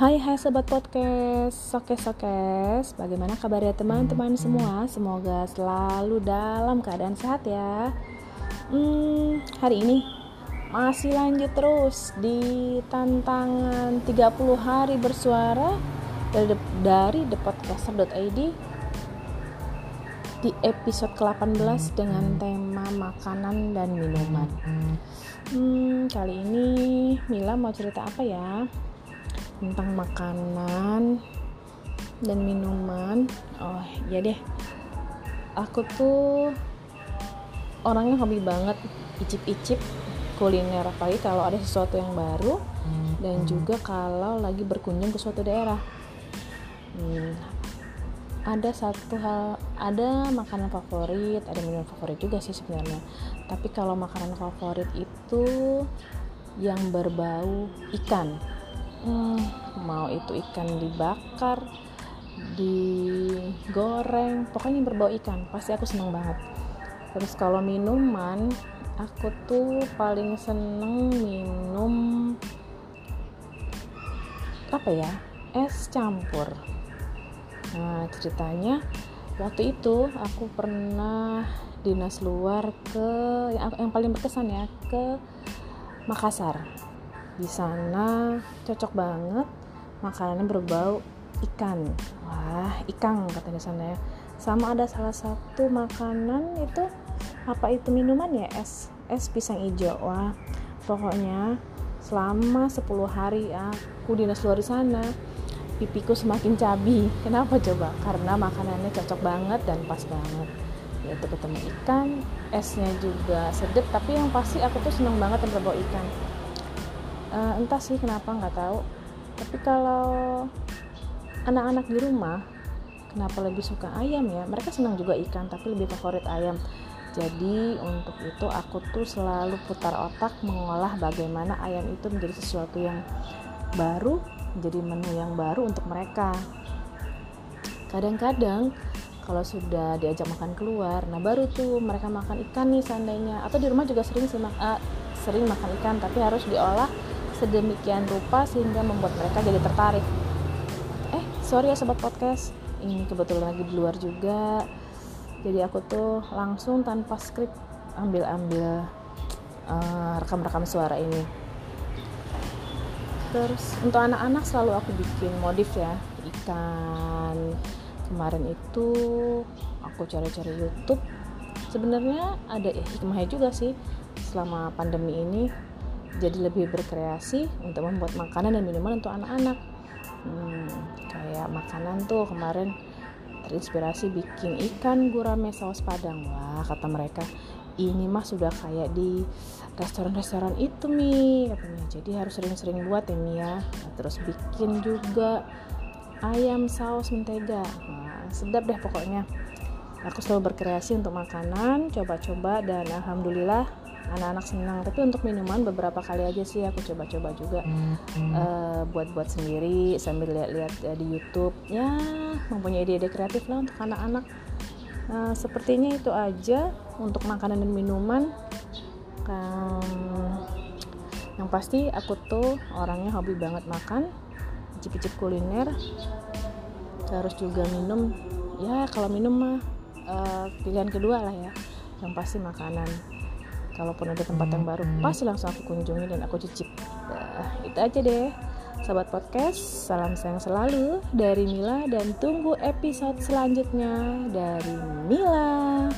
Hai hai sobat podcast. Sokes Sokes. Bagaimana kabarnya teman-teman semua? Semoga selalu dalam keadaan sehat ya. Hmm, Hari ini masih lanjut terus Di tantangan 30 hari bersuara Dari, dari thepodcaster.id Di episode ke-18 dengan tema makanan dan minuman. Hmm, Kali ini Mila mau cerita apa ya tentang makanan dan minuman. Oh ya deh. Aku tuh orangnya hobi banget icip-icip kuliner apalagi kalau ada sesuatu yang baru dan juga kalau lagi berkunjung ke suatu daerah. Hmm, ada satu hal ada makanan favorit ada minuman favorit juga sih sebenarnya. Tapi kalau makanan favorit itu yang berbau ikan hmm, mau itu ikan dibakar digoreng pokoknya berbau ikan. Pasti aku seneng banget. Terus kalau minuman aku tuh paling seneng minum apa ya? Es campur. Nah ceritanya waktu itu aku pernah dinas luar ke yang, yang paling berkesan ya ke Makassar di sana cocok banget makanannya berbau ikan. Wah ikan katanya sana ya. Sama ada salah satu makanan itu apa itu minuman ya? Es es pisang hijau. Wah pokoknya selama 10 hari aku dinas luar sana pipiku semakin cabi. Kenapa coba? Karena makanannya cocok banget dan pas banget. Yaitu ketemu ikan esnya juga sedap tapi yang pasti aku tuh seneng banget yang berbau ikan uh, entah sih kenapa nggak tahu. Tapi kalau anak-anak di rumah kenapa lebih suka ayam ya? Mereka senang juga ikan tapi lebih favorit ayam. Jadi untuk itu aku tuh selalu putar otak mengolah bagaimana ayam itu menjadi sesuatu yang baru menjadi menu yang baru untuk mereka. Kadang-kadang kalau sudah diajak makan keluar nah baru tuh mereka makan ikan nih seandainya. Atau di rumah juga sering sih uh, sering makan ikan tapi harus diolah sedemikian rupa sehingga membuat mereka jadi tertarik. Eh sorry ya sobat podcast. Ini kebetulan lagi di luar juga. Jadi aku tuh langsung tanpa skrip ambil-ambil uh, rekam-rekam suara ini. Terus untuk anak-anak selalu aku bikin modif ya ikan. Kemarin itu aku cari-cari YouTube. Sebenarnya ada hikmahnya juga sih selama pandemi ini jadi lebih berkreasi untuk membuat makanan dan minuman untuk anak-anak. Hmm, kayak makanan tuh kemarin terinspirasi bikin ikan gurame saus padang. Wah kata mereka ini mah sudah kayak di restoran-restoran itu mi katanya. Jadi harus sering-sering buat ya mi ya. Nah, terus bikin juga ayam saus mentega. Nah, sedap deh pokoknya. Aku selalu berkreasi untuk makanan coba-coba dan alhamdulillah anak-anak senang. Tapi untuk minuman beberapa kali aja sih aku coba-coba juga. Uh, buat-buat sendiri sambil lihat-lihat uh, di YouTube. Ya mempunyai ide-ide kreatif lah untuk anak-anak. Uh, sepertinya itu aja untuk makanan dan minuman. Um, yang pasti aku tuh orangnya hobi banget makan. Cicip-cicip kuliner. Terus juga minum. Ya kalau minum mah uh, pilihan kedua lah ya. Yang pasti makanan kalaupun ada tempat yang baru hmm. pasti langsung aku kunjungi dan aku cicip. Nah, itu aja deh. Sahabat podcast salam sayang selalu dari Mila dan tunggu episode selanjutnya dari Mila